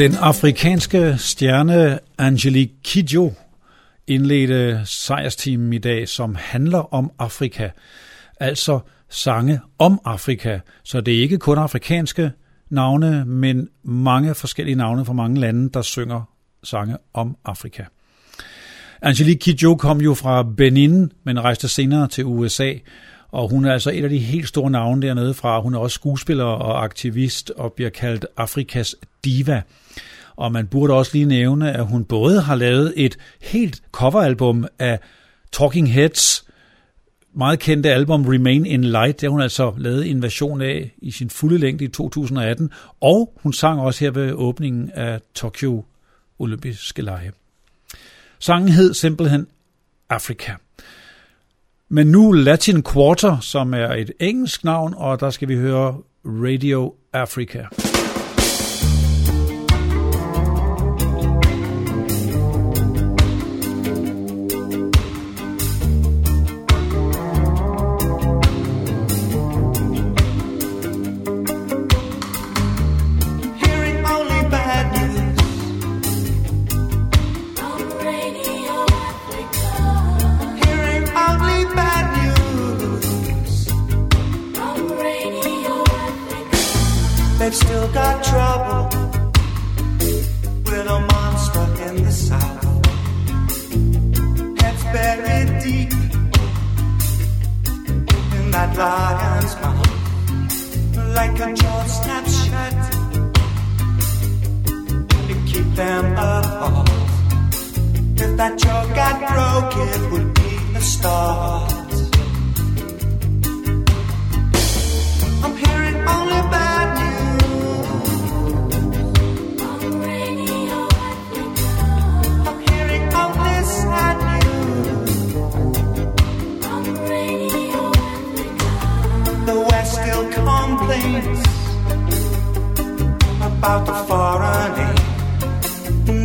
Den afrikanske stjerne Angelique Kidjo indledte sejrsteamen i dag, som handler om Afrika. Altså sange om Afrika. Så det er ikke kun afrikanske navne, men mange forskellige navne fra mange lande, der synger sange om Afrika. Angelique Kidjo kom jo fra Benin, men rejste senere til USA, og hun er altså et af de helt store navne dernede fra. Hun er også skuespiller og aktivist og bliver kaldt Afrikas diva. Og man burde også lige nævne, at hun både har lavet et helt coveralbum af Talking Heads meget kendte album Remain in Light. Det hun altså lavet en version af i sin fulde længde i 2018. Og hun sang også her ved åbningen af Tokyo Olympiske Lege. Sangen hed simpelthen Africa. Men nu Latin Quarter, som er et engelsk navn, og der skal vi høre Radio Africa. lion's mouth like a jaw snap shut. To keep them apart. If that jaw got broken, it would be a start. things about the foreign aid.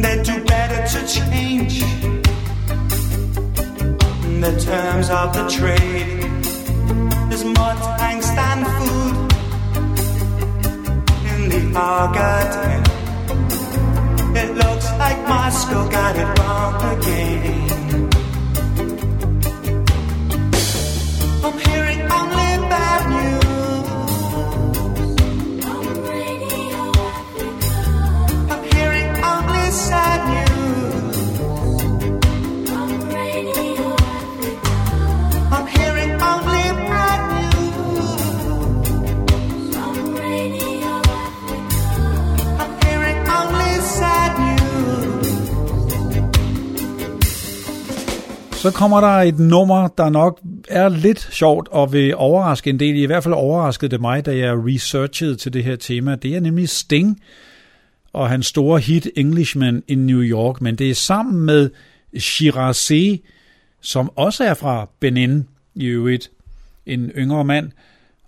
They do better to change the terms of the trade. There's more angst and food in the Argentine. It looks like Moscow got it wrong again. I'm hearing only bad news. Så kommer der et nummer, der nok er lidt sjovt og vil overraske en del. I hvert fald overraskede det mig, da jeg researchede til det her tema. Det er nemlig Sting og hans store hit Englishman in New York, men det er sammen med Shirazé, som også er fra Benin i øvrigt, en yngre mand.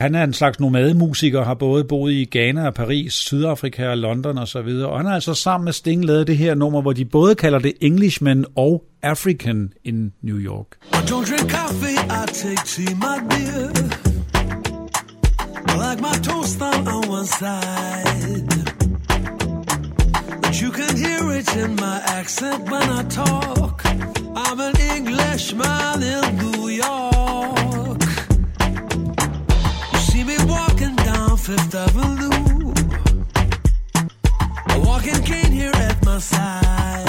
Han er en slags nomademusiker, har både boet i Ghana og Paris, Sydafrika og London osv. Og, og han har altså sammen med Sting lavet det her nummer, hvor de både kalder det Englishman og African in New York. I don't drink coffee, I take tea, my dear. I like my toast on one side. But you can hear it in my accent when I talk. I'm an Englishman in New York. Fifth Avenue. A walking cane here at my side.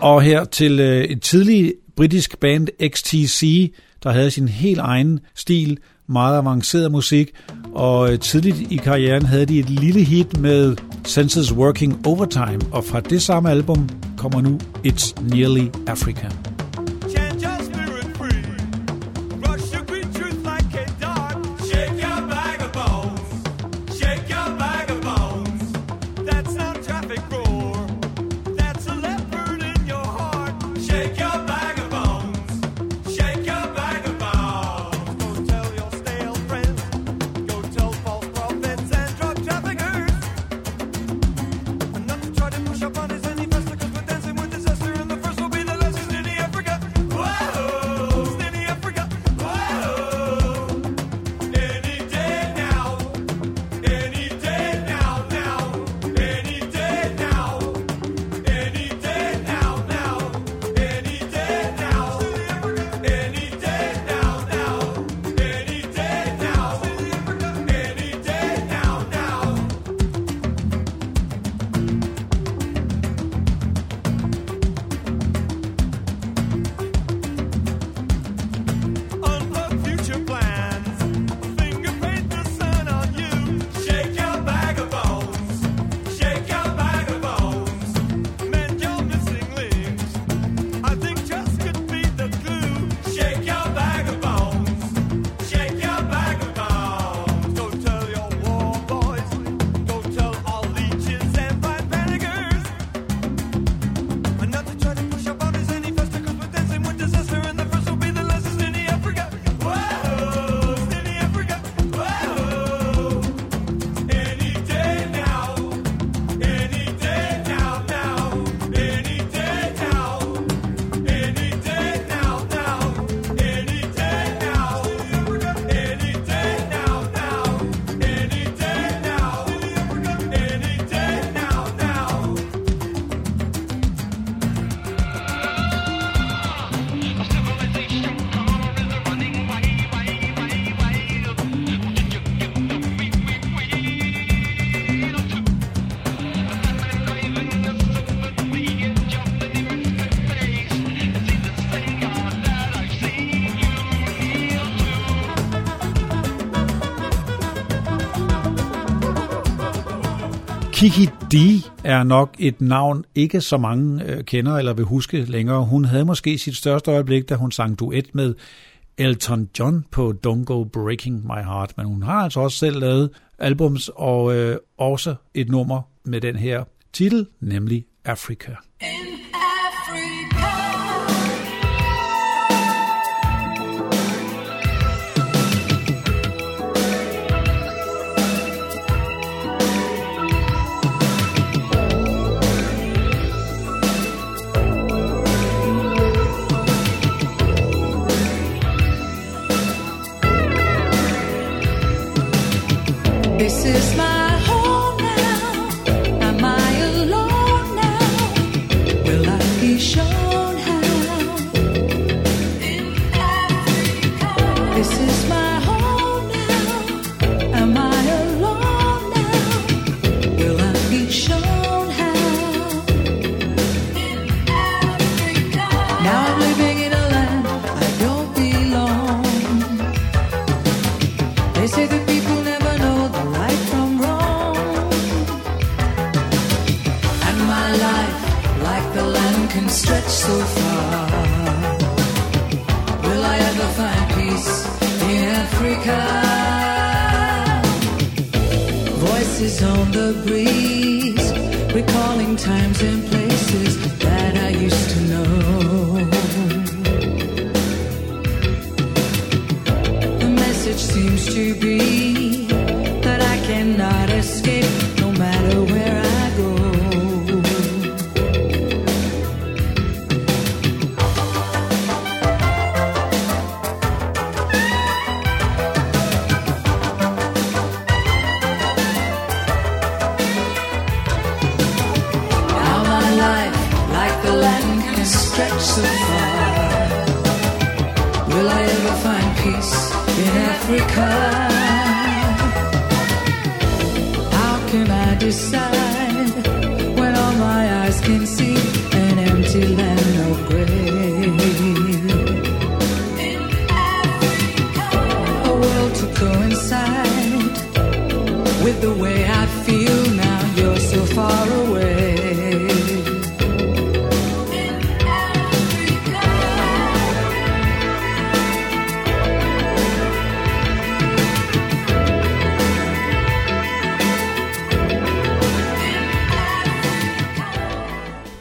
Og her til øh, et tidligt britisk band XTC, der havde sin helt egen stil, meget avanceret musik, og øh, tidligt i karrieren havde de et lille hit med Senses Working Overtime, og fra det samme album kommer nu It's Nearly Africa. Kiki D er nok et navn, ikke så mange øh, kender eller vil huske længere. Hun havde måske sit største øjeblik, da hun sang duet med Elton John på Don't Go Breaking My Heart, men hun har altså også selv lavet albums og øh, også et nummer med den her titel, nemlig Africa. In This is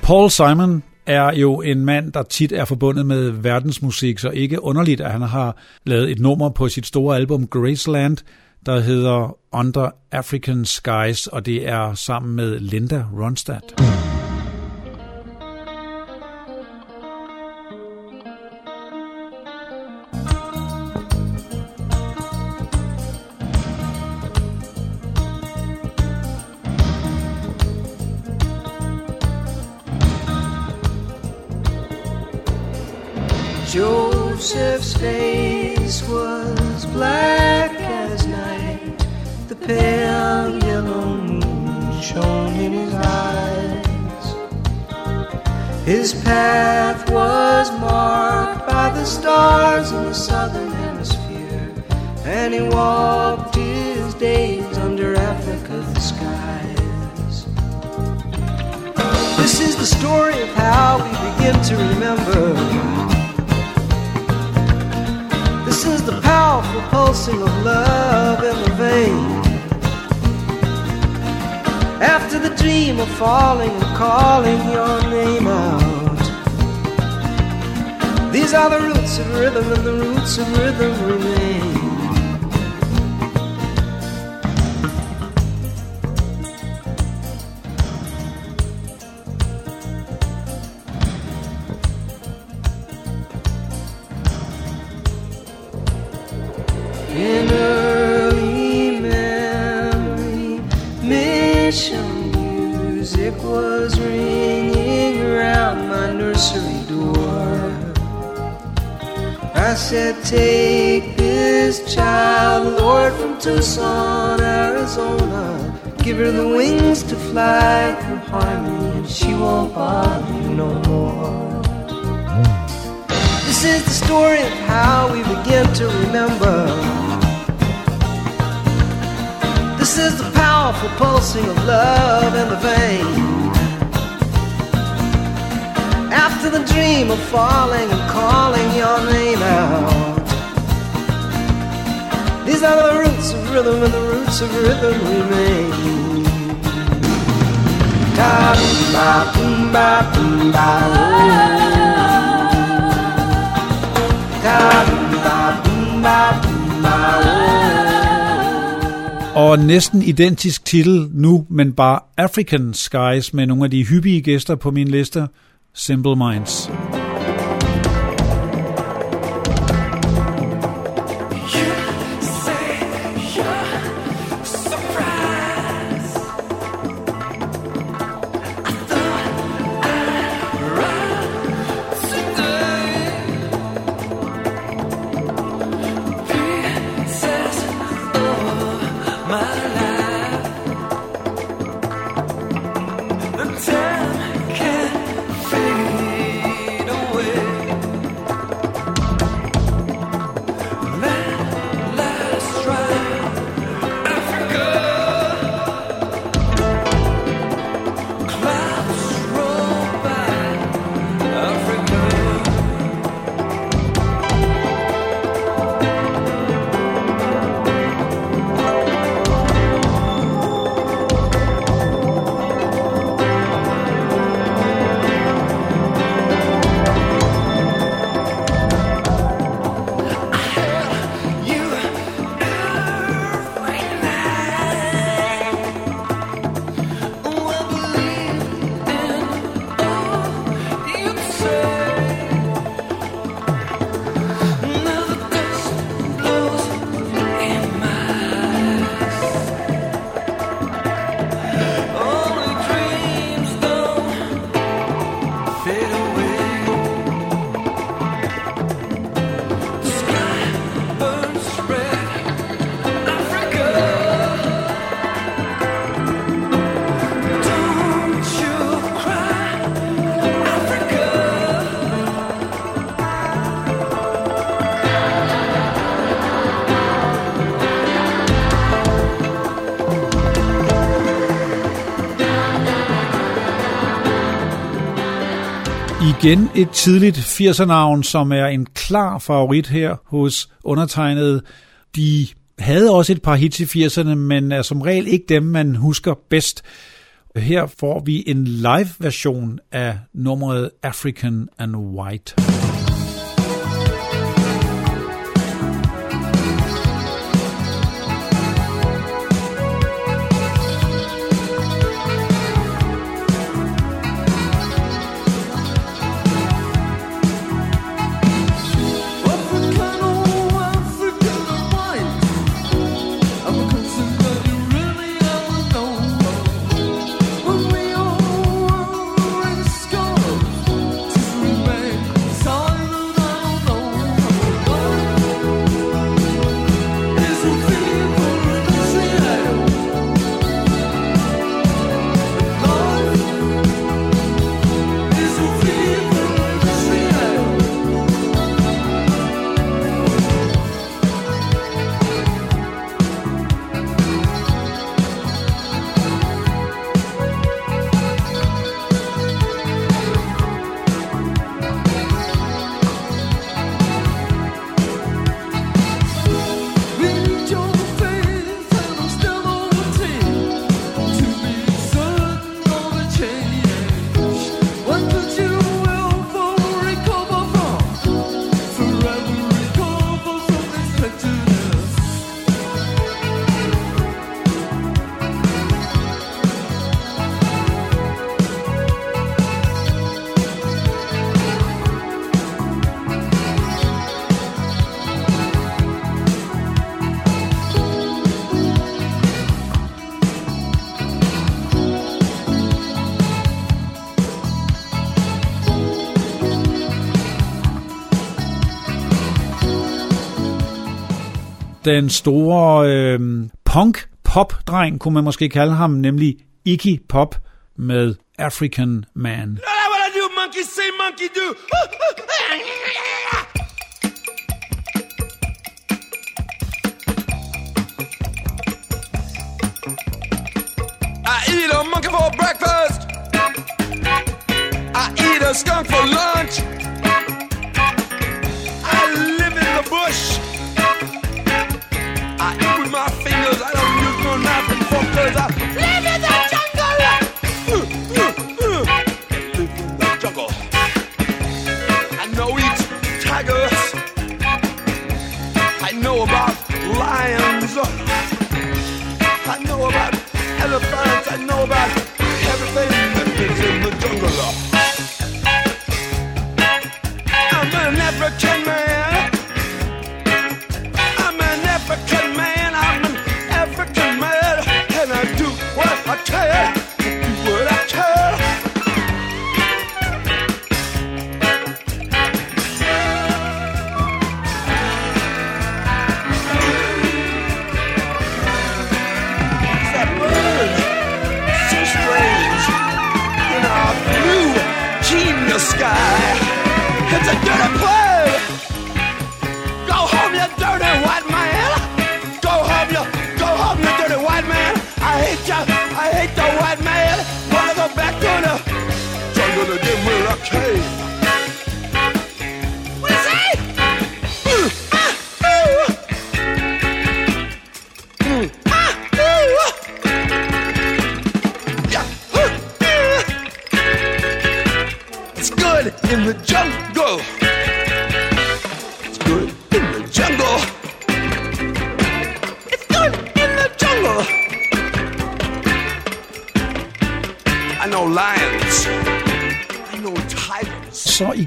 Paul Simon er jo en mand, der tit er forbundet med verdensmusik, så ikke underligt, at han har lavet et nummer på sit store album Graceland, der hedder Under African Skies, og det er sammen med Linda Ronstadt. Mm. Face was black as night. The pale yellow moon shone in his eyes. His path was marked by the stars in the southern hemisphere, and he walked his days under Africa's skies. This is the story of how we begin to remember is the powerful pulsing of love in the vein. After the dream of falling and calling your name out. These are the roots of rhythm, and the roots of rhythm remain. Said, Take this child, Lord, from Tucson, Arizona. Give her the wings to fly through harmony, and she won't bother you no more. This is the story of how we begin to remember. This is the powerful pulsing of love in the vein. After the dream of falling and calling your name out. These are the roots of rhythm, and the roots of rhythm remain. Da ba boom ba boom ba Da ba boom ba boom ba Og næsten identisk titel nu, men bare African Skies med nogle af de hyppige gæster på min liste, Simple Minds. Igen et tidligt 80'er-navn, som er en klar favorit her hos undertegnede. De havde også et par hits i 80'erne, men er som regel ikke dem, man husker bedst. Her får vi en live-version af nummeret African and White. Den store øh, punk-pop-dreng, kunne man måske kalde ham, nemlig Iggy Pop med African Man. Monkey say, monkey do. I eat a monkey for breakfast. I eat a skunk for lunch.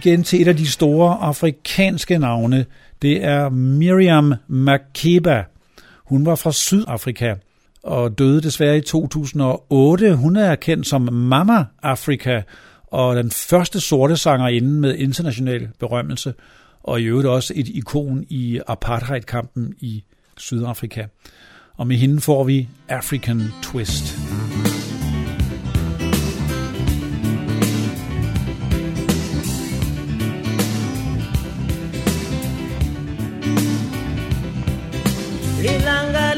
Igen til et af de store afrikanske navne. Det er Miriam Makeba. Hun var fra Sydafrika og døde desværre i 2008. Hun er kendt som Mama Afrika og den første sorte sangerinde med international berømmelse, og i øvrigt også et ikon i apartheidkampen i Sydafrika. Og med hende får vi African Twist. ilanga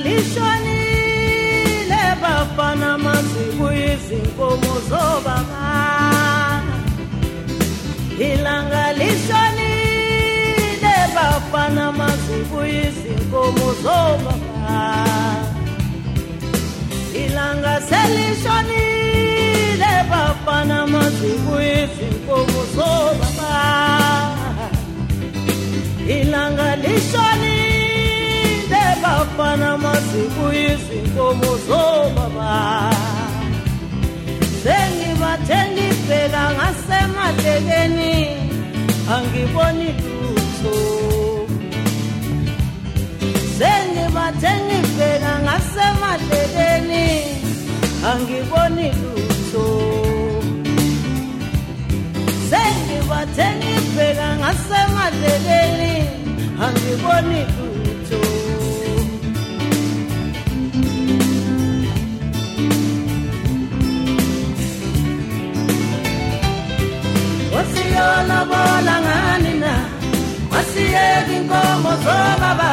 lishonile bafana masiku izinkomo zobaba. Ilanga lishonile bafana masiku izinkomo zobaba. Ilanga selishonile bafana masiku izinkomo zobaba. Ilanga lishonile bafana masiku izinkomo zobaba sengibathe ngibheka ngasemadlekeni angiboni lutho sengibathe ngibheka ngasemadlekeni angiboni lutho sengibathe ngibheka ngasemadleleni angiboni lutho wasiyona bola ngani na? Wasiyeka inkomo zobaba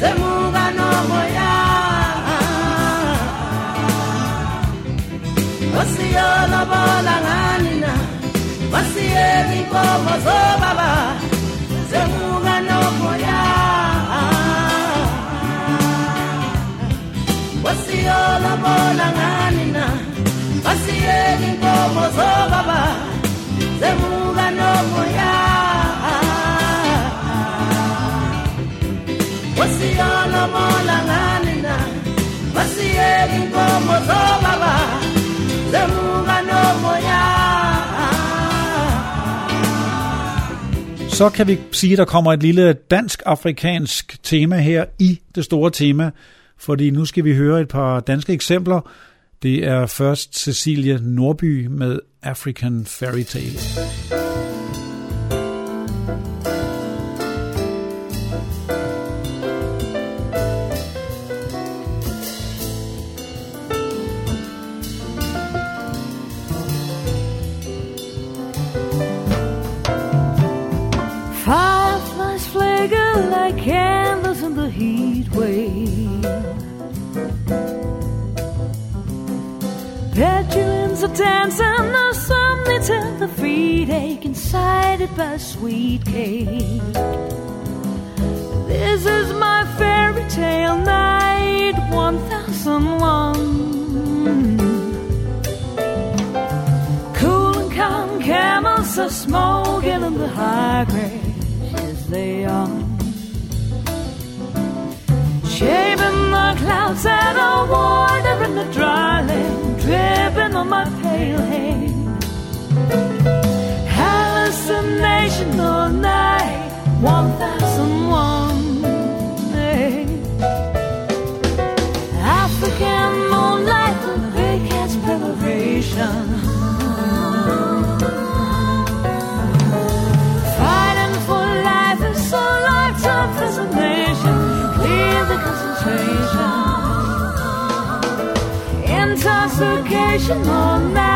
zemuka nomoya. Wasiyona bola ngani na? Wasiyeka inkomo zobaba zemuka Så kan vi sige, at der kommer et lille dansk-afrikansk tema her i det store tema, fordi nu skal vi høre et par danske eksempler. Det er først Cecilie Norby med African Fairy Tale. Flicker like candles in the heat wave. There's a dance and song they tell the feet ache incited by sweet cake. This is my fairy tale night 1001. Cool and calm camels are smoking in the high grade as they are. Shaving the clouds and a water in the dry land, dripping on my pale hair. Hallucination all night, 1001. Hey. African moonlight, the big preparation. vacation on that.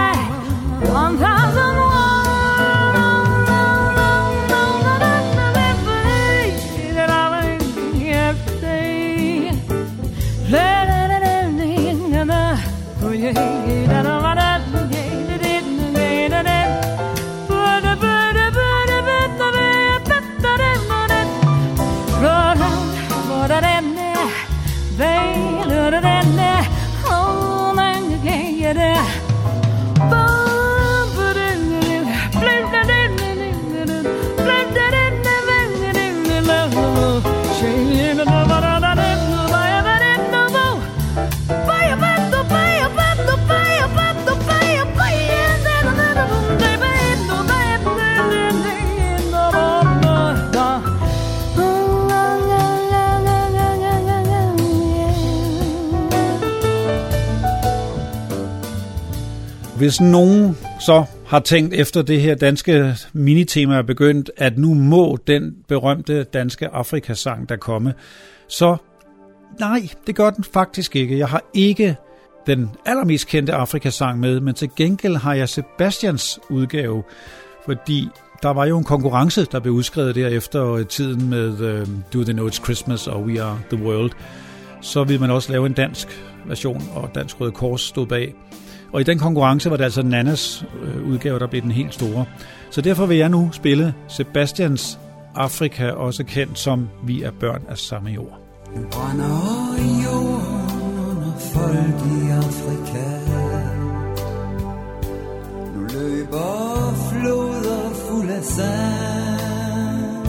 Hvis nogen så har tænkt efter det her danske minitema er begyndt, at nu må den berømte danske Afrikasang der komme, så nej, det gør den faktisk ikke. Jeg har ikke den allermest kendte Afrikasang med, men til gengæld har jeg Sebastians udgave, fordi der var jo en konkurrence, der blev udskrevet der efter tiden med uh, Do They Know It's Christmas og We Are The World. Så ville man også lave en dansk version, og Dansk Røde Kors stod bag. Og i den konkurrence var det altså Nannas øh, udgave, der blev den helt store. Så derfor vil jeg nu spille Sebastians Afrika, også kendt som Vi er børn af samme jord. Brænder jorden under folk i Afrika Nu løber floder fuld af sand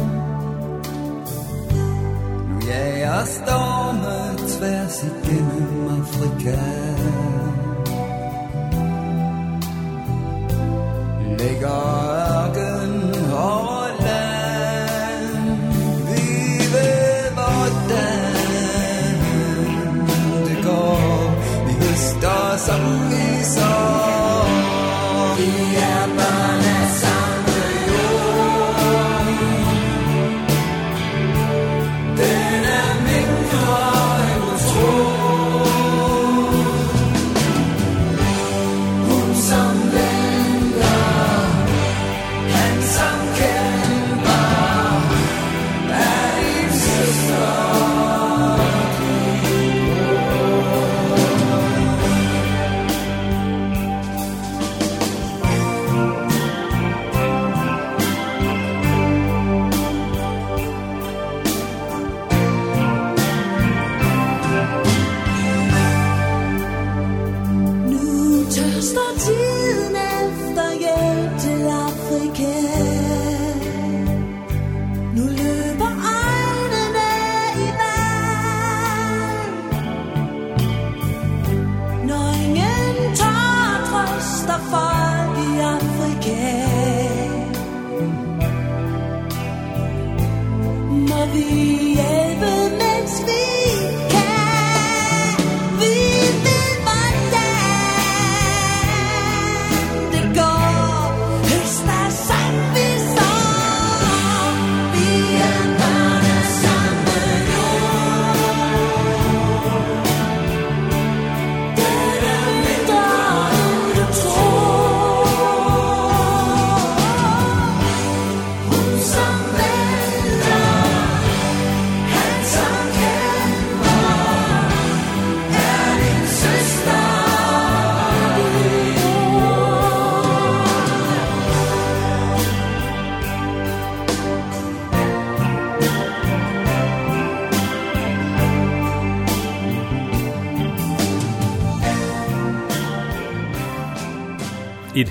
Nu jager storme tværs igennem Afrika They got.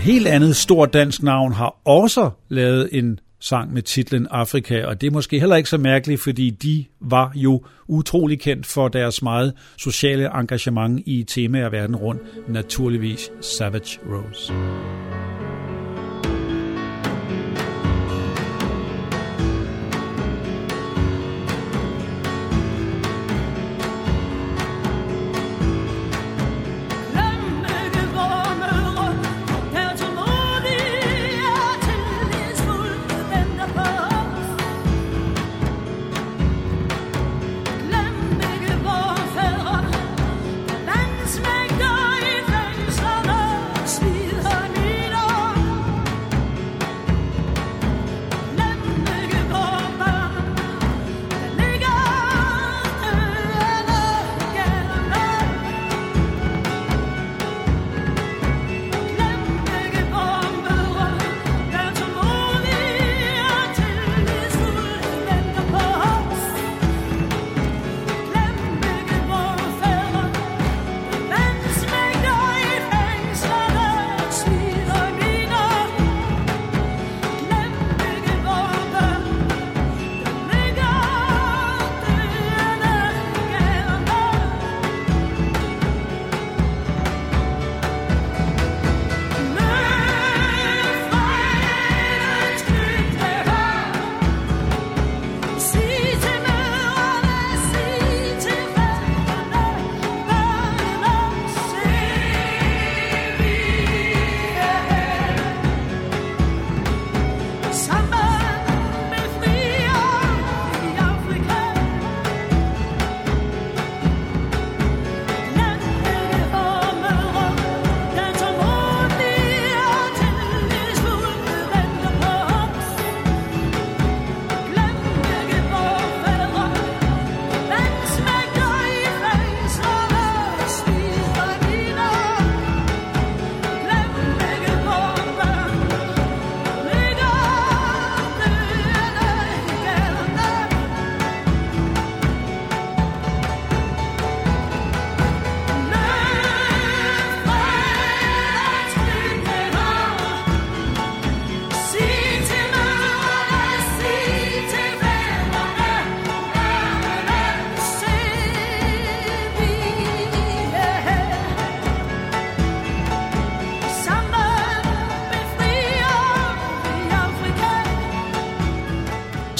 Helt andet stort dansk navn har også lavet en sang med titlen Afrika, og det er måske heller ikke så mærkeligt, fordi de var jo utrolig kendt for deres meget sociale engagement i temaer verden rundt, naturligvis Savage Rose.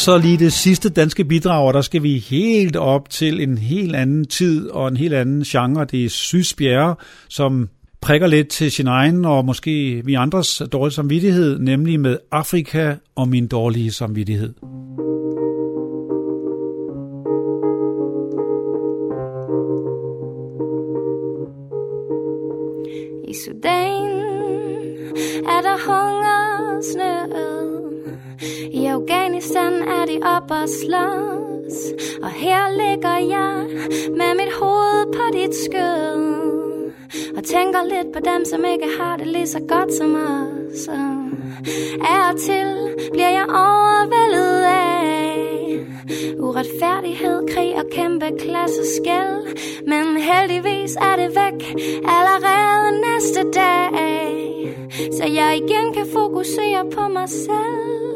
Så lige det sidste danske bidrag, og der skal vi helt op til en helt anden tid og en helt anden genre. Det er Sys Bjerre, som prikker lidt til sin egen og måske vi andres dårlige samvittighed, nemlig med Afrika og min dårlige samvittighed. Igen er de op og slås. Og her ligger jeg med mit hoved på dit skød. Og tænker lidt på dem, som ikke har det lige så godt som os. Og af og til bliver jeg overvældet af Uretfærdighed, krig og kæmpe klasseskæld. Men heldigvis er det væk allerede næste dag Så jeg igen kan fokusere på mig selv.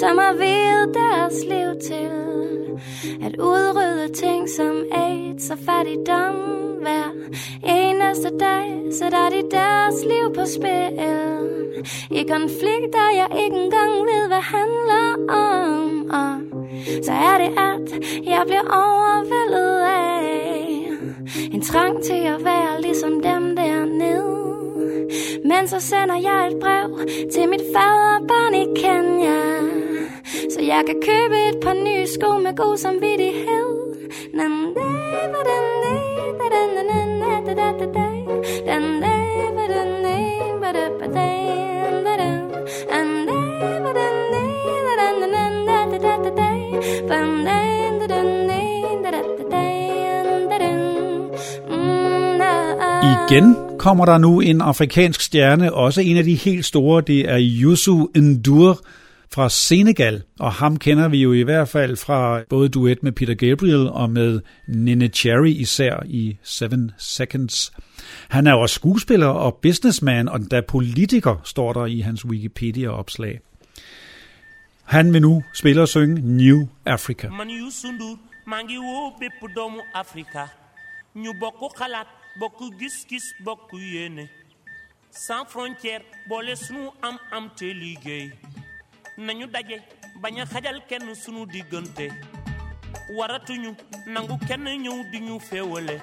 som har videt deres liv til at udrydde ting som AIDS og fattigdom hver eneste dag. Sætter de deres liv på spil. I konflikter jeg ikke engang ved hvad handler om. Og så er det at jeg bliver overvældet af en trang til at være ligesom dem dernede. Men så sender jeg et brev til mit faderbarn i Kenya. Så jeg kan købe et par nye sko med god samvittighed. Igen kommer der nu en afrikansk stjerne, også en af de helt store, det er Yusu Ndur, fra Senegal, og ham kender vi jo i hvert fald fra både duet med Peter Gabriel og med Nene Cherry især i Seven Seconds. Han er også skuespiller og businessman, og endda politiker, står der i hans Wikipedia-opslag. Han vil nu spille og synge New Africa. man woo bépp doomu Afrika ñu bokk xalaat bokk gis-gis bokk yéene sans frontière boole sunu am am te liggéey nañu daje bañ a xajal kenn sunu diggante. waratuñu nangu kenn ñëw di ñu féewale.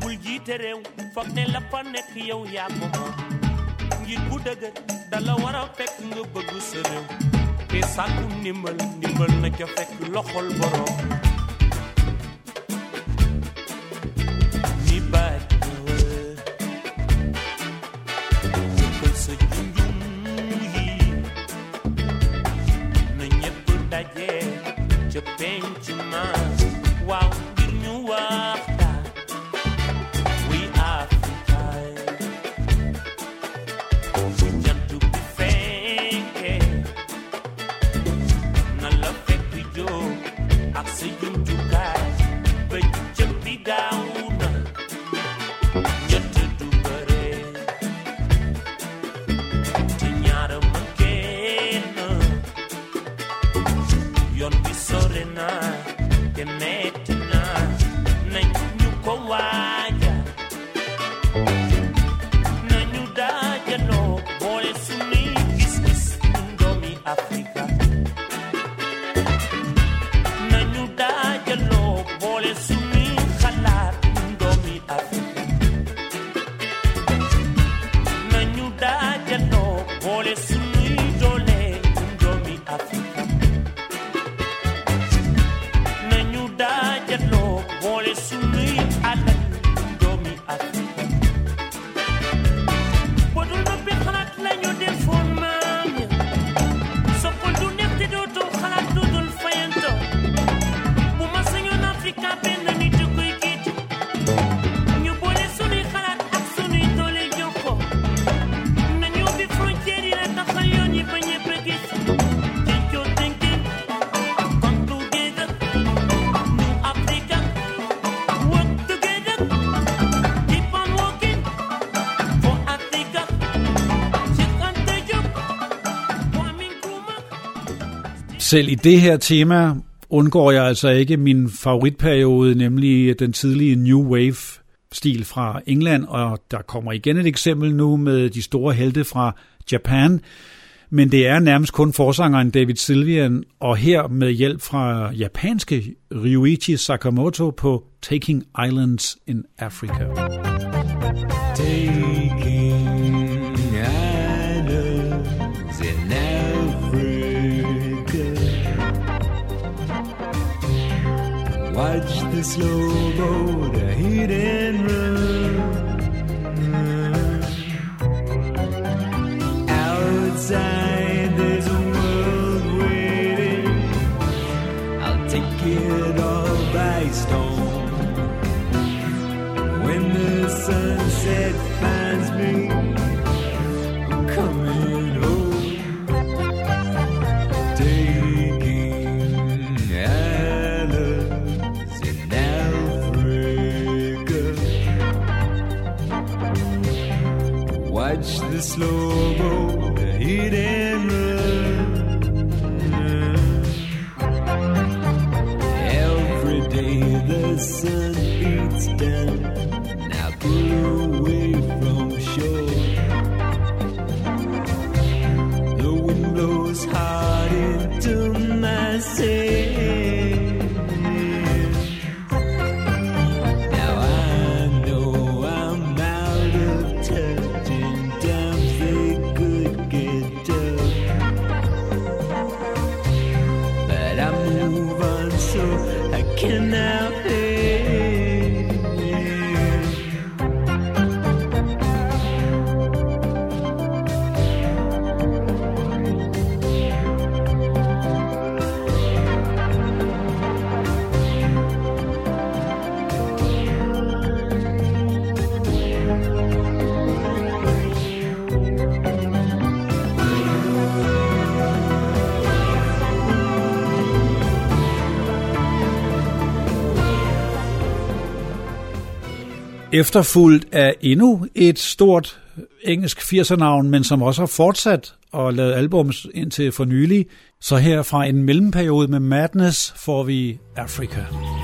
bul jiite réew foog ne la fa nekk yow yaa ko moom. ngir bu dëgër dala war fekk nga bëgg sa réew. te sàkku ndimbal ndimbal na ca fekk loxol borom Eu pente, mas yon wisore na, te me Selv i det her tema undgår jeg altså ikke min favoritperiode, nemlig den tidlige New Wave stil fra England, og der kommer igen et eksempel nu med de store helte fra Japan, men det er nærmest kun forsangeren David Sylvian, og her med hjælp fra japanske Ryuichi Sakamoto på Taking Islands in Africa. Taking Watch the slow boat efterfulgt af endnu et stort engelsk 80'er-navn, men som også har fortsat og lavet albums indtil for nylig. Så her fra en mellemperiode med Madness får vi Africa. Africa.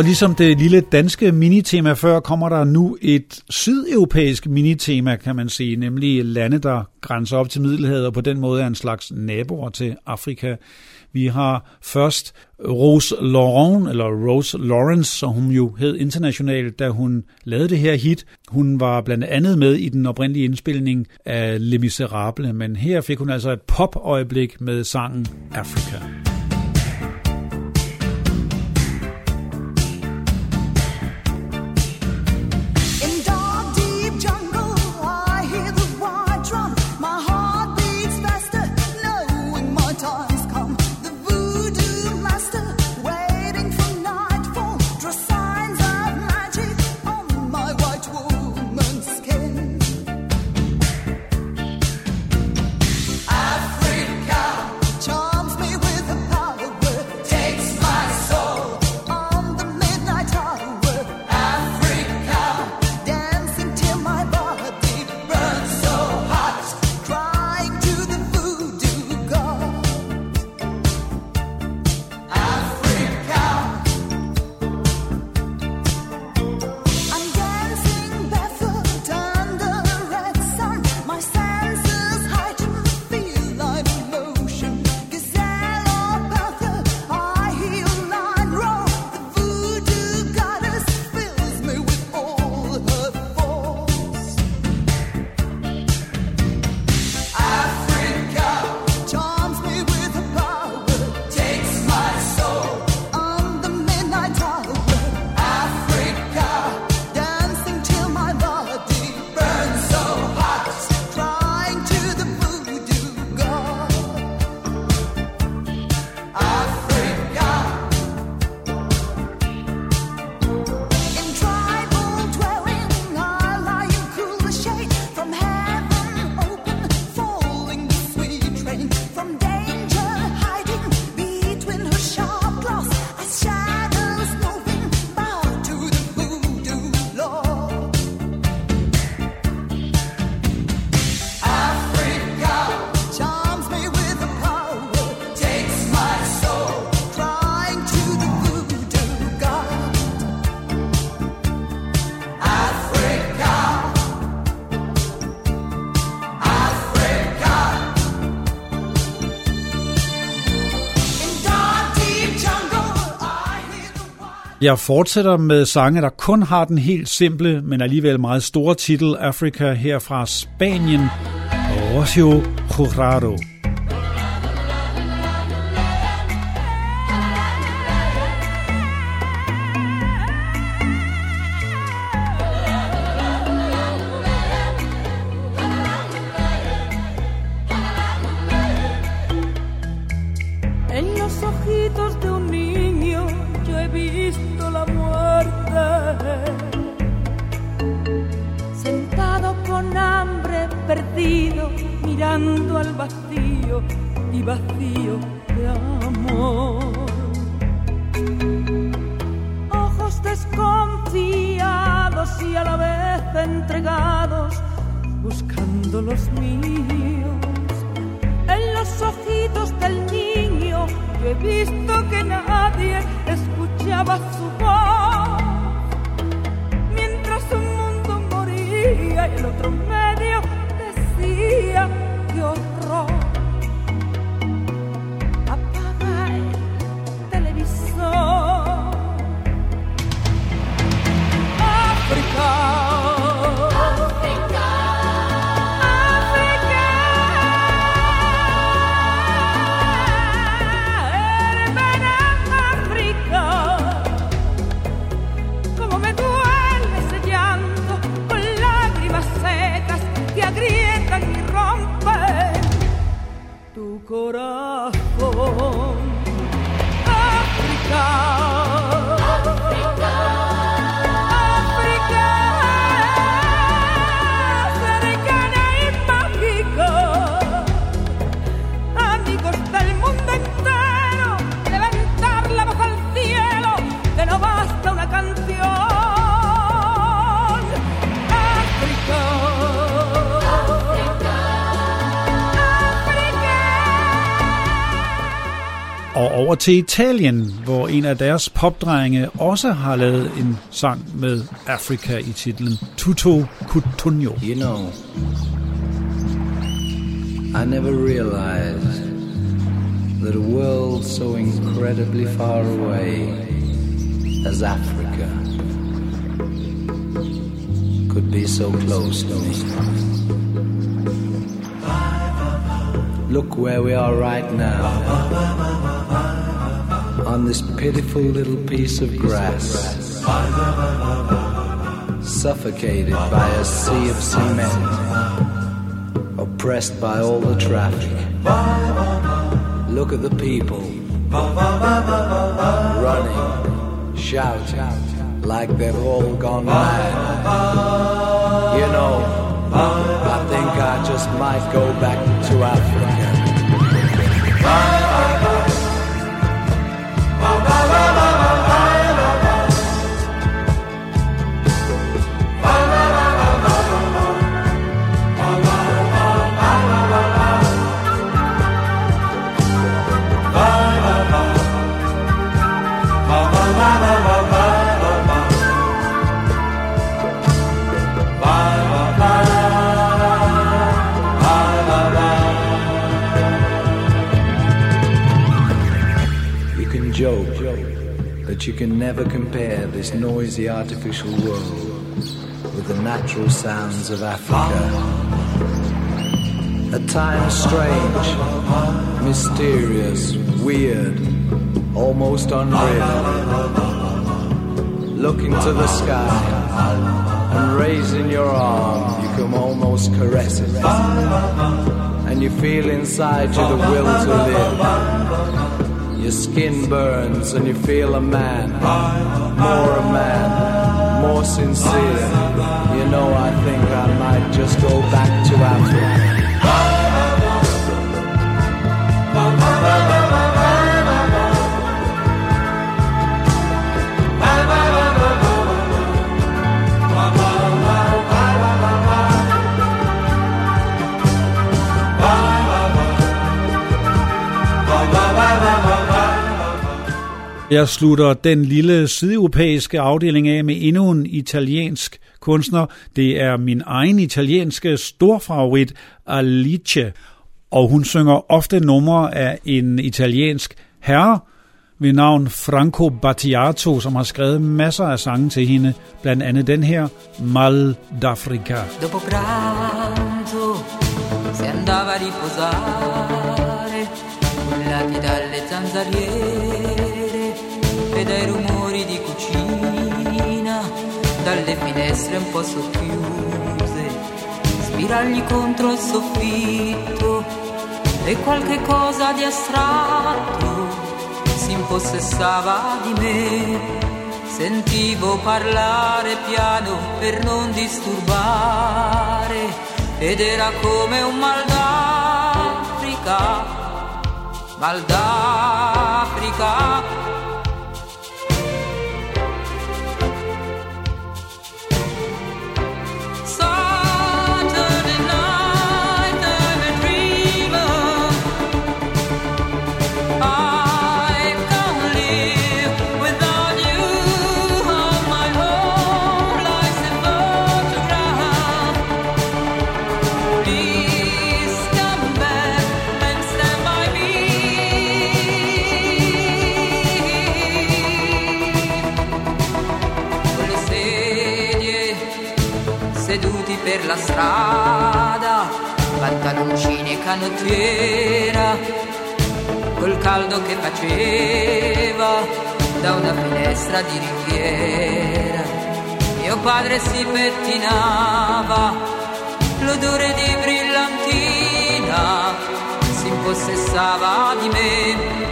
Og ligesom det lille danske minitema før, kommer der nu et sydeuropæisk minitema, kan man sige, nemlig lande, der grænser op til Middelhavet, og på den måde er en slags naboer til Afrika. Vi har først Rose Lauren, eller Rose Lawrence, som hun jo hed internationalt, da hun lavede det her hit. Hun var blandt andet med i den oprindelige indspilning af Les Miserables, men her fik hun altså et pop-øjeblik med sangen Africa. Jeg fortsætter med sange, der kun har den helt simple, men alligevel meget store titel, Africa, her fra Spanien, Rocio Jurado. Mirando al vacío y vacío de amor. Ojos desconfiados y a la vez entregados, buscando los míos en los ojitos del niño yo he visto que nadie escuchaba su voz. Mientras un mundo moría y el otro medio coração. Over til Italien, hvor en af deres popdrenge også har lavet en sang med Afrika i titlen Tutto Cutugno. You know, I never realized that a world so incredibly far away as Africa could be so close to me. Look where we are right now. On this pitiful little piece of grass. Suffocated by a sea of cement. Oppressed by all the traffic. Look at the people. Running, shouting, like they've all gone mad. You know, I think I just might go back to Africa. That you can never compare this noisy artificial world with the natural sounds of Africa. At times strange, mysterious, weird, almost unreal. Looking to the sky and raising your arm, you can almost caress it. And you feel inside you the will to live. Your skin burns and you feel a man, more a man, more sincere. You know, I think I might just go back to Africa. Jeg slutter den lille sydeuropæiske afdeling af med endnu en italiensk kunstner. Det er min egen italienske storfavorit, Alice. Og hun synger ofte numre af en italiensk herre, ved navn Franco Battiato, som har skrevet masser af sange til hende, blandt andet den her, Mal d'Africa. Dopo pranzo si andava a riposare, cullati dalle zanzariere e dai rumori di cucina, dalle finestre un po' socchiuse, spiragli contro il soffitto e qualche cosa di astratto si impossessava di me. Sentivo parlare piano per non disturbare ed era come un mal d'Africa, mal d'Africa. Strada, pantaloncini e canottiera col caldo che faceva da una finestra di ringhiera. Mio padre si pettinava, l'odore di brillantina si impossessava di me.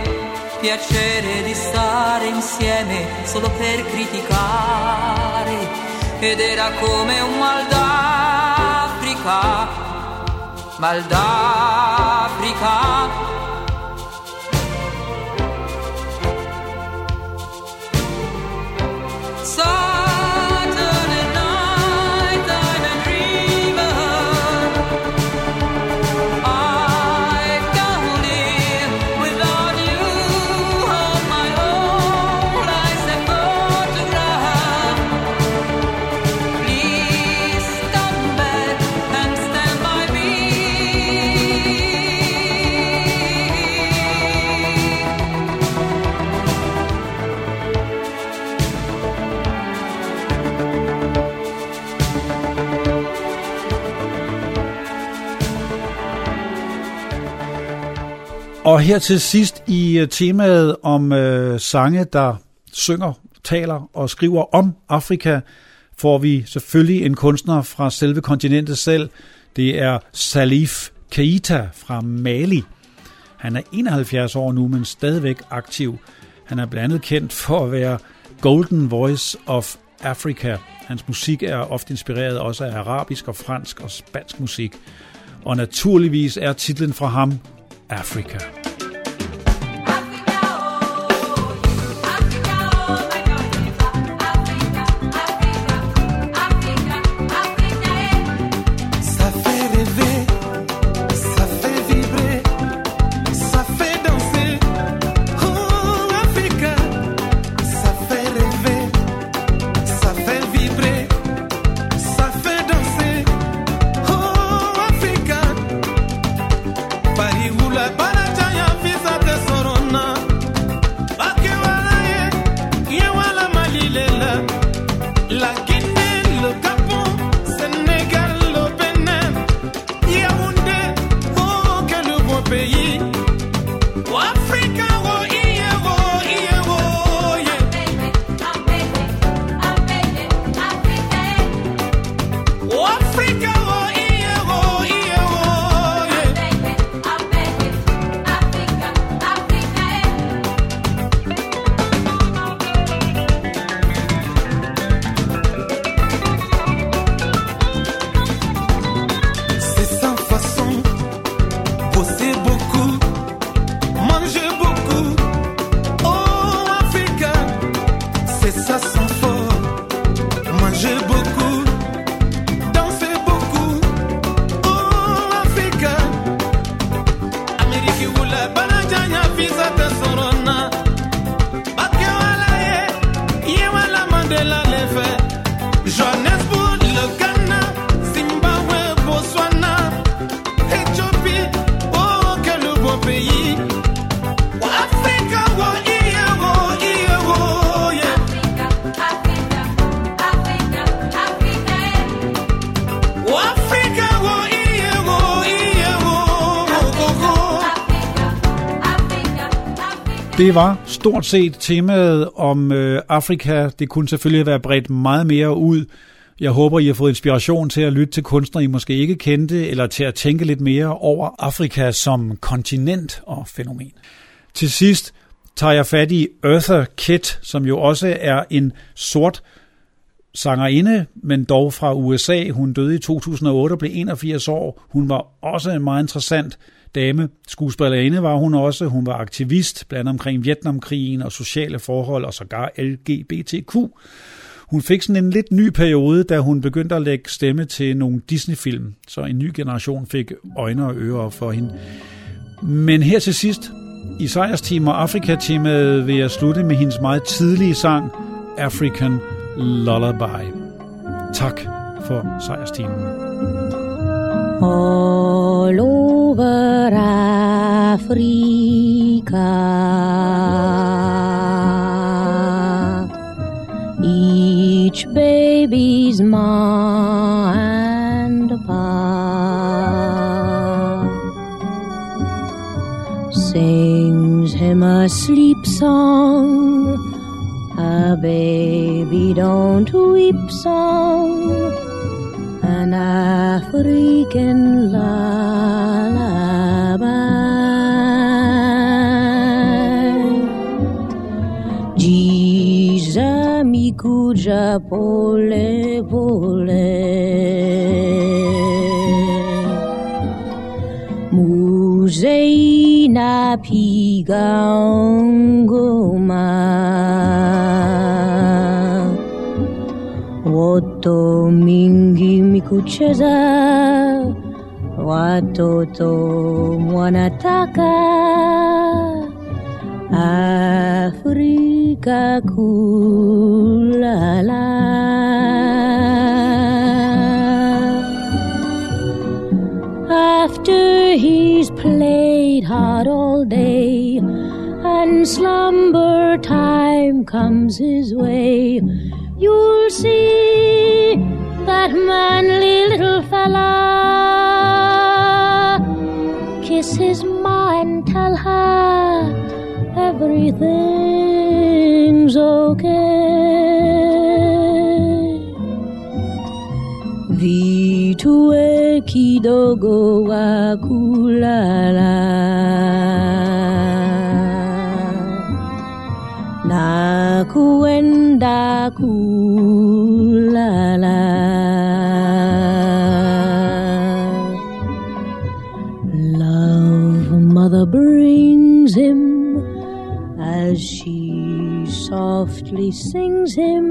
Piacere di stare insieme solo per criticare ed era come un mal Africa, Maldafrica. Og her til sidst i øh, temaet om øh, sange, der synger, taler og skriver om Afrika, får vi selvfølgelig en kunstner fra selve kontinentet selv. Det er Salif Keita fra Mali. Han er 71 år nu, men stadigvæk aktiv. Han er blandt andet kendt for at være Golden Voice of Africa. Hans musik er ofte inspireret også af arabisk og fransk og spansk musik. Og naturligvis er titlen fra ham Africa. Det var stort set temaet om øh, Afrika. Det kunne selvfølgelig være bredt meget mere ud. Jeg håber, I har fået inspiration til at lytte til kunstnere, I måske ikke kendte, eller til at tænke lidt mere over Afrika som kontinent og fænomen. Til sidst tager jeg fat i Eartha Kitt, som jo også er en sort sangerinde, men dog fra USA. Hun døde i 2008 og blev 81 år. Hun var også en meget interessant dame. Skuespillerinde var hun også. Hun var aktivist, blandt omkring Vietnamkrigen og sociale forhold og sågar LGBTQ. Hun fik sådan en lidt ny periode, da hun begyndte at lægge stemme til nogle Disney-film, så en ny generation fik øjne og ører op for hende. Men her til sidst, i sejrsteam og Afrika-temaet vil jeg slutte med hendes meget tidlige sang, African Lullaby. Tak for sejrsteamen. Hallo. Over Africa. Each baby's ma and pa. Sings him a sleep song, a baby don't weep song an African lullaby. Diz amigo já pole pole. Musei na pigango. Mingi mikucheza, watoto wanataka Afrika kulala. After he's played hard all day and slumber time comes his way, you'll see that manly little fella kiss his ma and tell her everything's okay. Vitue kidogo wa kulala na kuenda kulala. softly sings him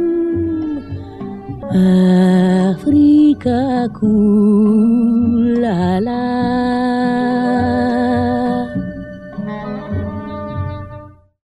Africa cool la la.